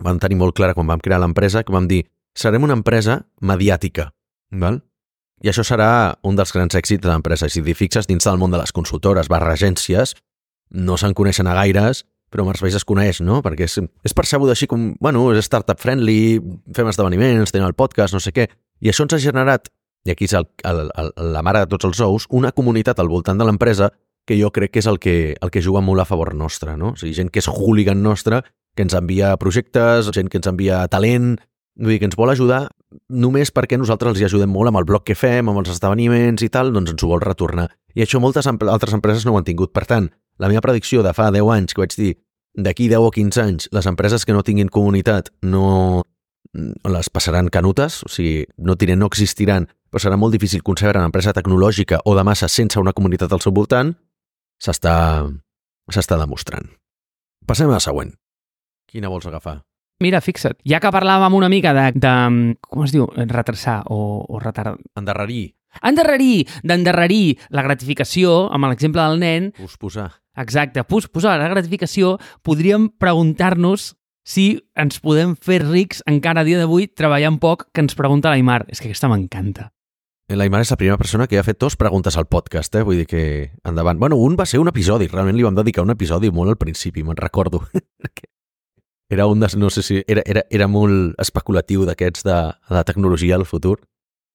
vam tenir molt clara quan vam crear l'empresa, que vam dir, serem una empresa mediàtica, val? I això serà un dels grans èxits de l'empresa. Si t'hi fixes, dins del món de les consultores barra agències, no se'n coneixen a gaires, però Marsbeix es coneix, no? Perquè és, és percebut així com, bueno, és startup friendly, fem esdeveniments, tenen el podcast, no sé què. I això ens ha generat i aquí és el, el, el, la mare de tots els ous, una comunitat al voltant de l'empresa que jo crec que és el que, el que juga molt a favor nostre, no? O sigui, gent que és hooligan nostra, que ens envia projectes, gent que ens envia talent, vull dir, que ens vol ajudar només perquè nosaltres els hi ajudem molt amb el blog que fem, amb els esdeveniments i tal, doncs ens ho vol retornar. I això moltes altres empreses no ho han tingut. Per tant, la meva predicció de fa 10 anys, que vaig dir, d'aquí 10 o 15 anys, les empreses que no tinguin comunitat no les passaran canutes, o sigui, no, tiren, no existiran però serà molt difícil concebre una empresa tecnològica o de massa sense una comunitat al seu voltant, s'està demostrant. Passem a la següent. Quina vols agafar? Mira, fixa't, ja que parlàvem una mica de, de com es diu, retrasar o, o retardar... Endarrerir. Endarrerir, d'endarrerir la gratificació, amb l'exemple del nen... Posposar. Exacte, posposar la gratificació, podríem preguntar-nos si ens podem fer rics encara a dia d'avui treballant poc, que ens pregunta l'Aimar. És que aquesta m'encanta. L'Aimar és la primera persona que ha fet dos preguntes al podcast, eh? vull dir que endavant. Bueno, un va ser un episodi, realment li vam dedicar un episodi molt al principi, me'n recordo. era un dels, no sé si, era, era, era molt especulatiu d'aquests de, de la tecnologia del futur.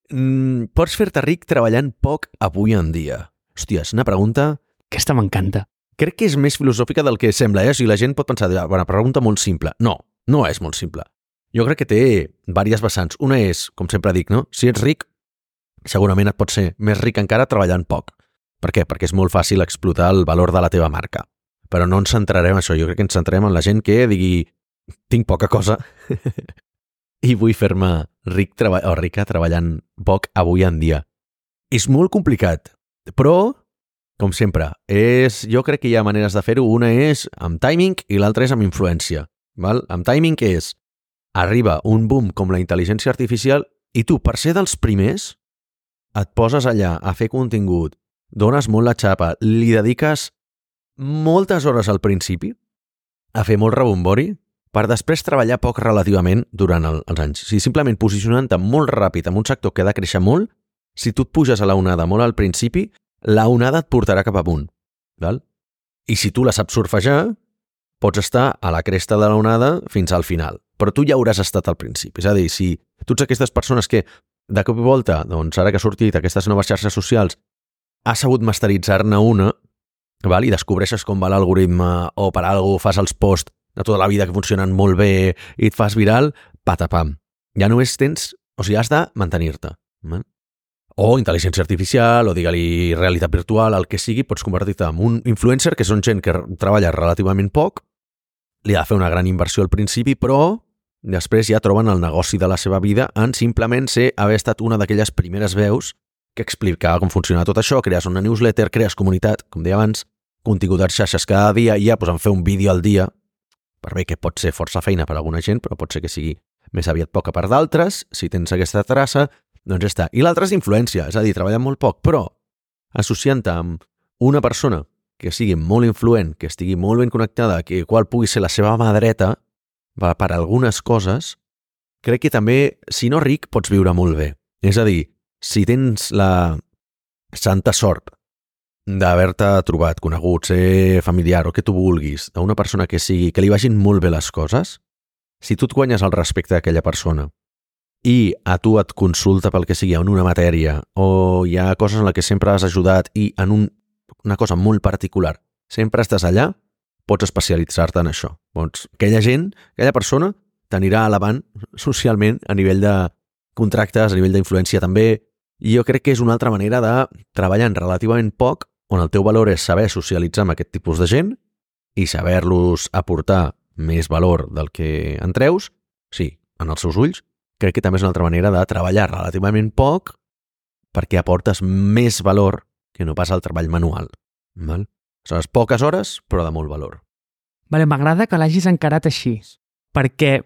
Mm, pots fer-te ric treballant poc avui en dia? Hòstia, és una pregunta... Aquesta m'encanta. Crec que és més filosòfica del que sembla, eh? O sigui, la gent pot pensar, una pregunta molt simple. No, no és molt simple. Jo crec que té diverses vessants. Una és, com sempre dic, no? Si ets ric, segurament et pot ser més ric encara treballant poc. Per què? Perquè és molt fàcil explotar el valor de la teva marca. Però no ens centrarem en això, jo crec que ens centrarem en la gent que digui tinc poca cosa i vull fer-me ric o rica treballant poc avui en dia. És molt complicat, però, com sempre, és, jo crec que hi ha maneres de fer-ho. Una és amb timing i l'altra és amb influència. Val? Amb timing és arriba un boom com la intel·ligència artificial i tu, per ser dels primers, et poses allà a fer contingut, dones molt la xapa, li dediques moltes hores al principi a fer molt rebombori per després treballar poc relativament durant el, els anys. Si simplement posicionant-te molt ràpid en un sector que ha de créixer molt, si tu et puges a la onada molt al principi, la onada et portarà cap amunt. Val? I si tu la saps surfejar, pots estar a la cresta de la onada fins al final. Però tu ja hauràs estat al principi. És a dir, si ets aquestes persones que de cop i volta, doncs ara que ha sortit aquestes noves xarxes socials, has sabut masteritzar-ne una val? i descobreixes com va l'algoritme o per algú fas els posts de tota la vida que funcionen molt bé i et fas viral, patapam. Ja només tens... O sigui, has de mantenir-te. O intel·ligència artificial, o digue-li realitat virtual, el que sigui, pots convertir-te en un influencer, que són gent que treballa relativament poc, li ha de fer una gran inversió al principi, però Després ja troben el negoci de la seva vida en simplement ser haver estat una d'aquelles primeres veus que explicava com funciona tot això, crees una newsletter, crees comunitat, com deia abans, contingut a xarxes cada dia i ja pues, en fer un vídeo al dia, per bé que pot ser força feina per alguna gent, però pot ser que sigui més aviat poca per d'altres, si tens aquesta traça, doncs ja està. I l'altra és influència, és a dir, treballant molt poc, però associant-te amb una persona que sigui molt influent, que estigui molt ben connectada, que qual pugui ser la seva mà dreta, per algunes coses, crec que també, si no ric, pots viure molt bé. És a dir, si tens la santa sort d'haver-te trobat, conegut, ser familiar o que tu vulguis, d'una persona que sigui, que li vagin molt bé les coses, si tu et guanyes el respecte d'aquella persona i a tu et consulta pel que sigui en una matèria o hi ha coses en les que sempre has ajudat i en un, una cosa molt particular sempre estàs allà, pots especialitzar-te en això. Pots, aquella gent, aquella persona, t'anirà elevant socialment a nivell de contractes, a nivell d'influència també, i jo crec que és una altra manera de treballar en relativament poc, on el teu valor és saber socialitzar amb aquest tipus de gent i saber-los aportar més valor del que en treus, sí, en els seus ulls, crec que també és una altra manera de treballar relativament poc perquè aportes més valor que no pas al treball manual. Val? Són poques hores, però de molt valor. Vale, M'agrada que l'hagis encarat així, perquè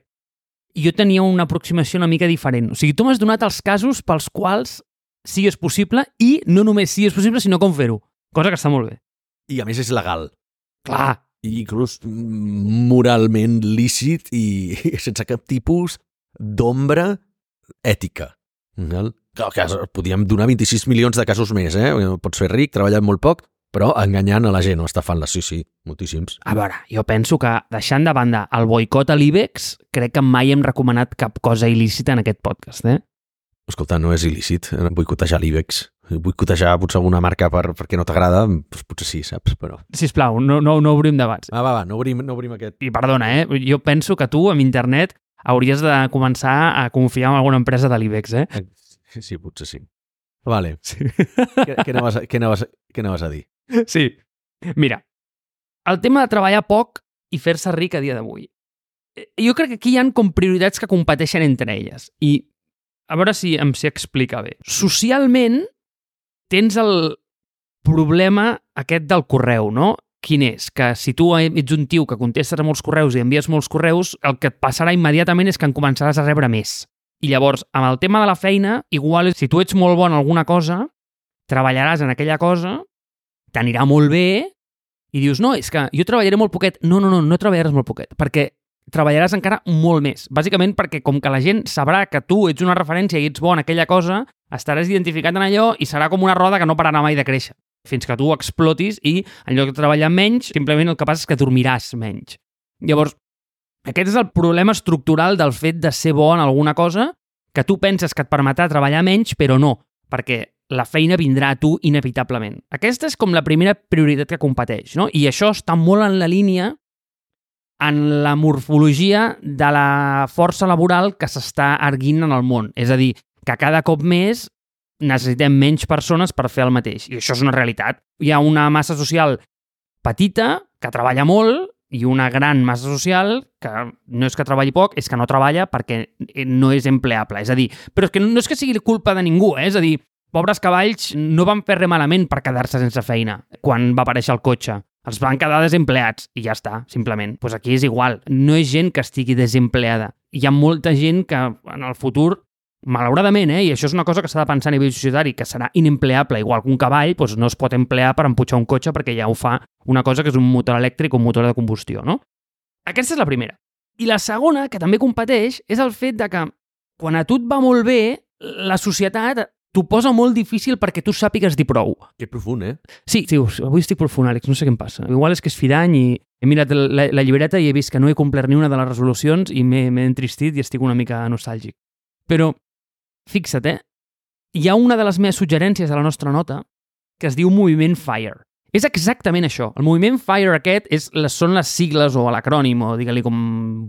jo tenia una aproximació una mica diferent. O sigui, tu m'has donat els casos pels quals sí és possible i no només sí és possible, sinó com fer-ho. Cosa que està molt bé. I a més és legal. Clar, I inclús moralment lícit i sense cap tipus d'ombra ètica. Val? Que podíem donar 26 milions de casos més, eh? Pots fer ric, treballant molt poc, però enganyant a la gent o estafant-la, sí, sí, moltíssims. a veure, jo penso que deixant de banda el boicot a l'IBEX, crec que mai hem recomanat cap cosa il·lícita en aquest podcast, eh? Escolta, no és il·lícit eh, boicotejar l'IBEX. Boicotejar potser alguna marca per, perquè no t'agrada, doncs potser sí, saps? Però... Sisplau, no, no, no obrim debats. Va, va, va, no obrim, no obrim aquest... I perdona, eh? Jo penso que tu, amb internet, hauries de començar a confiar en alguna empresa de l'IBEX, eh? Sí, sí, potser sí. Vale, Sí. què, què, anaves, a- què, anaves, què anaves a dir? Sí. Mira, el tema de treballar poc i fer-se ric a dia d'avui. Eh, Jo crec que aquí hi han com prioritats que competeixen entre elles. I a veure si em sé explicar bé. Socialment, tens el problema aquest del correu, no? Quin és? Que si tu ets un tio que contestes a molts correus i envies molts correus, el que et passarà immediatament és que en començaràs a rebre més. I llavors, amb el tema de la feina, igual, si tu ets molt bon en alguna cosa, treballaràs en aquella cosa, t'anirà molt bé, i dius, no, és que jo treballaré molt poquet. No, no, no, no treballaràs molt poquet, perquè treballaràs encara molt més. Bàsicament perquè com que la gent sabrà que tu ets una referència i ets bon en aquella cosa, estaràs identificat en allò i serà com una roda que no pararà mai de créixer fins que tu explotis i en lloc de treballar menys, simplement el que passa és que dormiràs menys. Llavors, aquest és el problema estructural del fet de ser bo en alguna cosa que tu penses que et permetrà treballar menys, però no, perquè la feina vindrà a tu inevitablement. Aquesta és com la primera prioritat que competeix, no? I això està molt en la línia en la morfologia de la força laboral que s'està erguint en el món. És a dir, que cada cop més necessitem menys persones per fer el mateix. I això és una realitat. Hi ha una massa social petita que treballa molt i una gran massa social que no és que treballi poc, és que no treballa perquè no és empleable. És a dir, però és que no és que sigui culpa de ningú, eh? és a dir, pobres cavalls no van fer res malament per quedar-se sense feina quan va aparèixer el cotxe. Els van quedar desempleats i ja està, simplement. Pues aquí és igual. No és gent que estigui desempleada. Hi ha molta gent que en el futur malauradament, eh, i això és una cosa que s'ha de pensar a nivell societari, que serà inempleable, igual que un cavall doncs no es pot emplear per empujar un cotxe perquè ja ho fa una cosa que és un motor elèctric o un motor de combustió, no? Aquesta és la primera. I la segona, que també competeix, és el fet de que quan a tu et va molt bé, la societat t'ho posa molt difícil perquè tu sàpigues dir prou. Que profund, eh? Sí, sí, avui estic profund, Àlex, no sé què em passa. Igual és que és fi d'any i he mirat la, la llibreta i he vist que no he complert ni una de les resolucions i m'he m'he entristit i estic una mica nostàlgic. Però, fixa't, eh? Hi ha una de les meves suggerències a la nostra nota que es diu Moviment FIRE. És exactament això. El moviment FIRE aquest és, les, són les sigles o l'acrònim, o digue-li com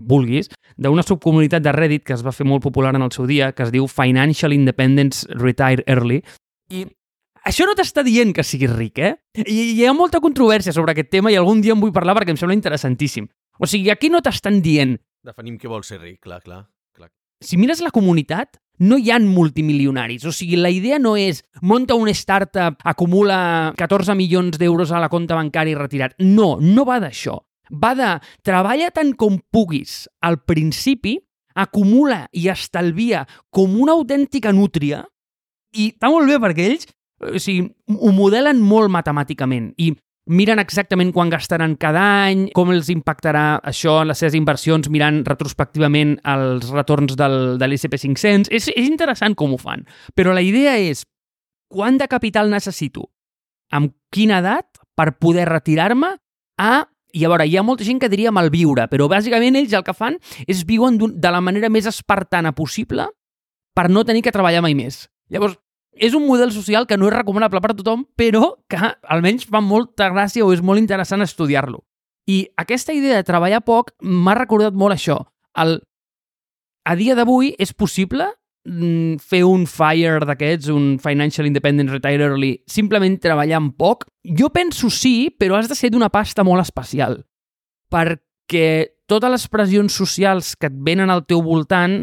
vulguis, d'una subcomunitat de Reddit que es va fer molt popular en el seu dia, que es diu Financial Independence Retire Early. I això no t'està dient que siguis ric, eh? I hi ha molta controvèrsia sobre aquest tema i algun dia en vull parlar perquè em sembla interessantíssim. O sigui, aquí no t'estan dient Definim què vol ser ric, clar, clar. clar. si mires la comunitat, no hi han multimilionaris. O sigui, la idea no és monta una startup, acumula 14 milions d'euros a la compta bancària i retirat. No, no va d'això. Va de treballa tant com puguis al principi, acumula i estalvia com una autèntica nútria i està molt bé perquè ells o sigui, ho modelen molt matemàticament i miren exactament quan gastaran cada any, com els impactarà això en les seves inversions, mirant retrospectivament els retorns del, de l'SP500. És, és interessant com ho fan. Però la idea és, quant de capital necessito? Amb quina edat per poder retirar-me a i a veure, hi ha molta gent que diria malviure, però bàsicament ells el que fan és viuen de la manera més espartana possible per no tenir que treballar mai més. Llavors, és un model social que no és recomanable per tothom, però que almenys fa molta gràcia o és molt interessant estudiar-lo. I aquesta idea de treballar poc m'ha recordat molt això. El a dia d'avui és possible mm, fer un FIRE d'aquests, un Financial Independence Retire Early, simplement treballant poc? Jo penso sí, però has de ser d'una pasta molt especial. Perquè totes les pressions socials que et venen al teu voltant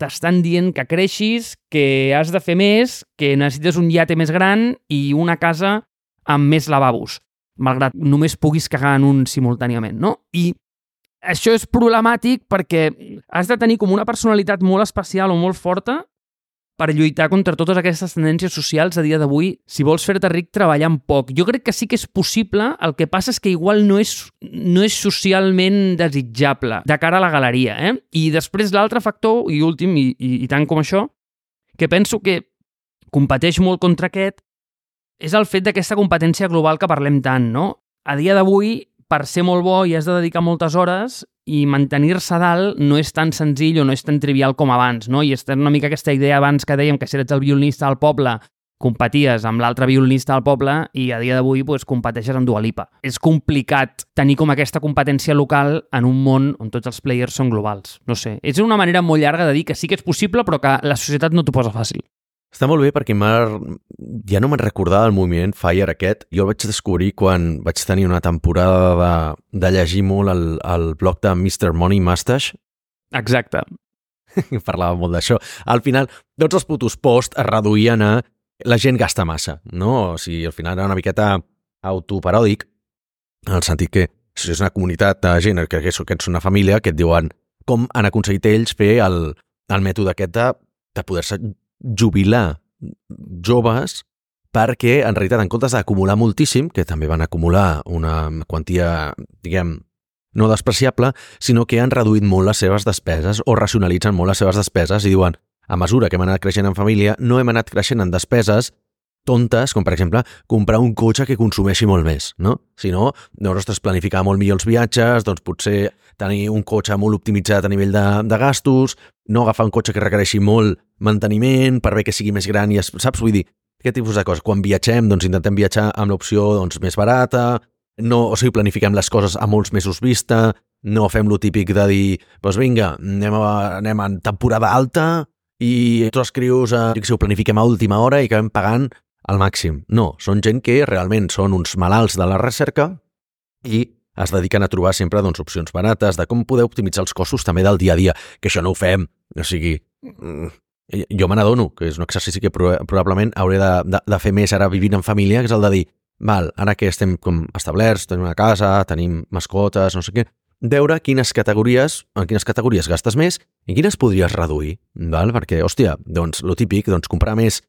t'estan dient que creixis, que has de fer més, que necessites un iate més gran i una casa amb més lavabos, malgrat només puguis cagar en un simultàniament, no? I això és problemàtic perquè has de tenir com una personalitat molt especial o molt forta per lluitar contra totes aquestes tendències socials a dia d'avui, si vols fer-te ric treballant poc. Jo crec que sí que és possible, el que passa és que igual no és, no és socialment desitjable de cara a la galeria. Eh? I després l'altre factor, i últim, i, i, i tant com això, que penso que competeix molt contra aquest, és el fet d'aquesta competència global que parlem tant, no? A dia d'avui per ser molt bo i has de dedicar moltes hores i mantenir-se dalt no és tan senzill o no és tan trivial com abans, no? I és una mica aquesta idea abans que dèiem que si eres el violinista del poble competies amb l'altre violinista del poble i a dia d'avui pues, competeixes amb Dualipa. És complicat tenir com aquesta competència local en un món on tots els players són globals. No sé, és una manera molt llarga de dir que sí que és possible però que la societat no t'ho posa fàcil. Està molt bé perquè ja no me'n recordava el moviment Fire aquest. Jo el vaig descobrir quan vaig tenir una temporada de, de llegir molt el, el blog de Mr. Money Mustache. Exacte. Parlava molt d'això. Al final, tots els putos posts es reduïen a la gent gasta massa, no? O sigui, al final era una miqueta autoparòdic, en el sentit que és una comunitat de gent que, que, que ets una família que et diuen com han aconseguit ells fer el, el mètode aquest de, de poder-se jubilar joves perquè, en realitat, en comptes d'acumular moltíssim, que també van acumular una quantia, diguem, no despreciable, sinó que han reduït molt les seves despeses o racionalitzen molt les seves despeses i diuen, a mesura que hem anat creixent en família, no hem anat creixent en despeses tontes, com per exemple comprar un cotxe que consumeixi molt més, no? Si no, ostres, planificar molt millor els viatges, doncs potser tenir un cotxe molt optimitzat a nivell de, de gastos, no agafar un cotxe que requereixi molt manteniment, per bé que sigui més gran i es, saps? Vull dir, aquest tipus de coses. Quan viatgem, doncs intentem viatjar amb l'opció doncs, més barata, no, o sigui, planifiquem les coses a molts mesos vista, no fem lo típic de dir, doncs vinga, anem, a, anem en temporada alta i tots els crios, eh, jo sé, ho planifiquem a última hora i acabem pagant al màxim. No, són gent que realment són uns malalts de la recerca i es dediquen a trobar sempre doncs, opcions barates de com poder optimitzar els costos també del dia a dia, que això no ho fem. O sigui, mm, jo me n'adono que és un exercici que probablement hauré de, de, de fer més ara vivint en família, que és el de dir, val, ara que estem com establerts, tenim una casa, tenim mascotes, no sé què, veure quines categories, en quines categories gastes més i quines podries reduir, val? perquè, hòstia, doncs, lo típic, doncs, comprar més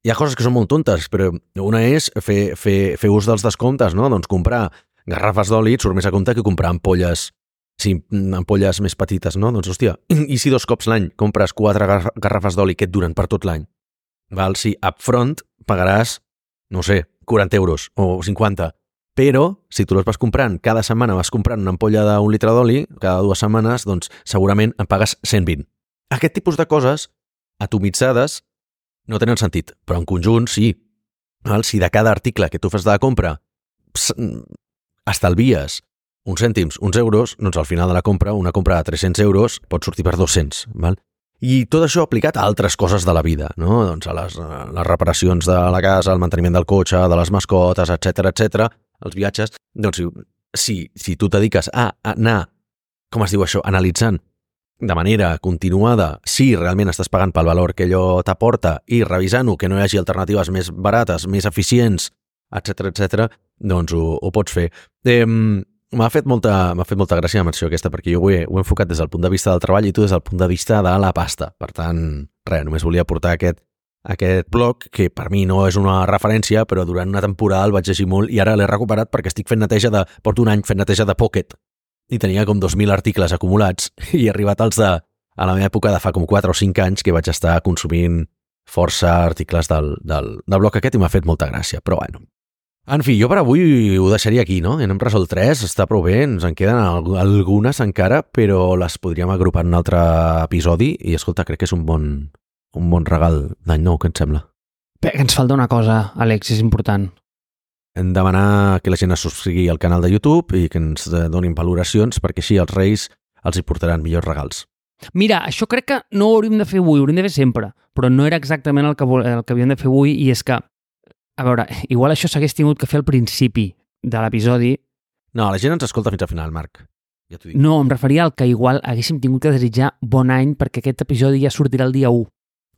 hi ha coses que són molt tontes, però una és fer, fer, fer ús dels descomptes, no? Doncs comprar garrafes d'oli et surt més a compte que comprar ampolles, sí, ampolles més petites, no? Doncs, hòstia, i si dos cops l'any compres quatre garrafes d'oli que et duren per tot l'any? Val? Si upfront pagaràs, no sé, 40 euros o 50, però si tu les vas comprant, cada setmana vas comprant una ampolla d'un litre d'oli, cada dues setmanes, doncs segurament en pagues 120. Aquest tipus de coses atomitzades no tenen sentit, però en conjunt sí. Val? Si de cada article que tu fas de la compra estalvies uns cèntims, uns euros, doncs al final de la compra, una compra de 300 euros pot sortir per 200. Val? I tot això aplicat a altres coses de la vida, no? doncs a les, a les reparacions de la casa, al manteniment del cotxe, de les mascotes, etc etc, els viatges, doncs si, si tu t'adiques a anar, com es diu això, analitzant de manera continuada, si realment estàs pagant pel valor que allò t'aporta i revisant-ho, que no hi hagi alternatives més barates, més eficients, etc etc, doncs ho, ho pots fer. Eh, M'ha fet, molta, fet molta gràcia la menció aquesta, perquè jo ho he, ho he enfocat des del punt de vista del treball i tu des del punt de vista de la pasta. Per tant, res, només volia portar aquest, aquest blog, que per mi no és una referència, però durant una temporada el vaig llegir molt i ara l'he recuperat perquè estic fent neteja de... porto un any fent neteja de Pocket, i tenia com 2.000 articles acumulats i he arribat als de, a la meva època de fa com 4 o 5 anys que vaig estar consumint força articles del, del, del bloc aquest i m'ha fet molta gràcia, però bueno. En fi, jo per avui ho deixaria aquí, no? Hem resolt tres, està prou bé, ens en queden algunes encara, però les podríem agrupar en un altre episodi i, escolta, crec que és un bon, un bon regal d'any nou, què et sembla? Bé, ens falta una cosa, Àlex, és important hem demanar que la gent es subscrigui al canal de YouTube i que ens donin valoracions perquè així els reis els hi portaran millors regals. Mira, això crec que no ho hauríem de fer avui, ho hauríem de fer sempre, però no era exactament el que, el que havíem de fer avui i és que, a veure, igual això s'hagués tingut que fer al principi de l'episodi. No, la gent ens escolta fins al final, Marc. Ja dic. No, em referia al que igual haguéssim tingut que desitjar bon any perquè aquest episodi ja sortirà el dia 1.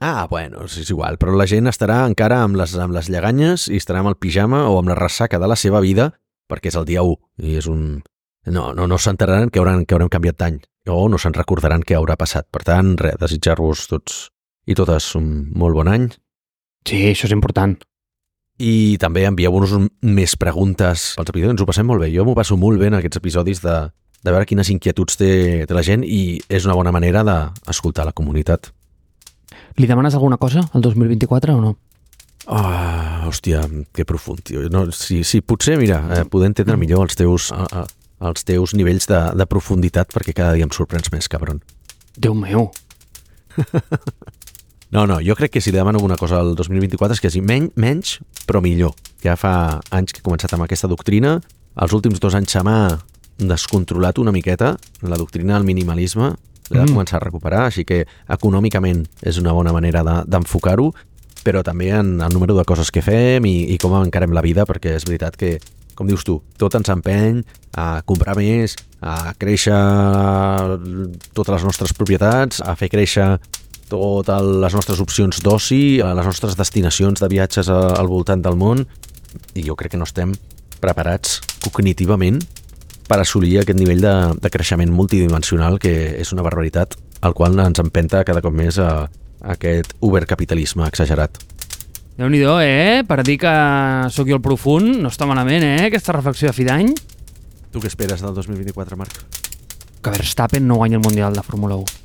Ah, bueno, és igual, però la gent estarà encara amb les, amb les lleganyes i estarà amb el pijama o amb la ressaca de la seva vida perquè és el dia 1 i és un... No, no, no s'enteraran que, hauran, que haurem canviat d'any o no se'n recordaran què haurà passat. Per tant, res, desitjar-vos tots i totes un molt bon any Sí, això és important. I també envieu-nos un- més preguntes pels episodis, ens ho passem molt bé. Jo m'ho passo molt bé en aquests episodis de, de veure quines inquietuds té, té la gent i és una bona manera d'escoltar la comunitat. Li demanes alguna cosa al 2024 o no? Oh, hòstia, que profund, tio. No, si, si potser, mira, eh, poder entendre millor els teus, eh, els teus nivells de, de profunditat perquè cada dia em sorprens més, cabron. Déu meu. No, no, jo crec que si li demano una cosa al 2024 és que sigui menys, menys, però millor. Ja fa anys que he començat amb aquesta doctrina. Els últims dos anys se m'ha descontrolat una miqueta la doctrina del minimalisme. L'he de Mm. començar a recuperar, així que econòmicament és una bona manera de- d'enfocar-ho, però també en el número de coses que fem i, i com encarem la vida, perquè és veritat que, com dius tu, tot ens empeny a comprar més, a créixer totes les nostres propietats, a fer créixer totes les nostres opcions d'oci, a les nostres destinacions de viatges al voltant del món, i jo crec que no estem preparats cognitivament per assolir aquest nivell de, de creixement multidimensional que és una barbaritat, al qual ens empenta cada cop més a, a aquest ubercapitalisme exagerat. déu nhi eh? Per dir que sóc jo el profund, no està malament, eh? Aquesta reflexió de fi d'any. Tu què esperes del 2024, Marc? Que Verstappen no guanya el Mundial de Fórmula 1.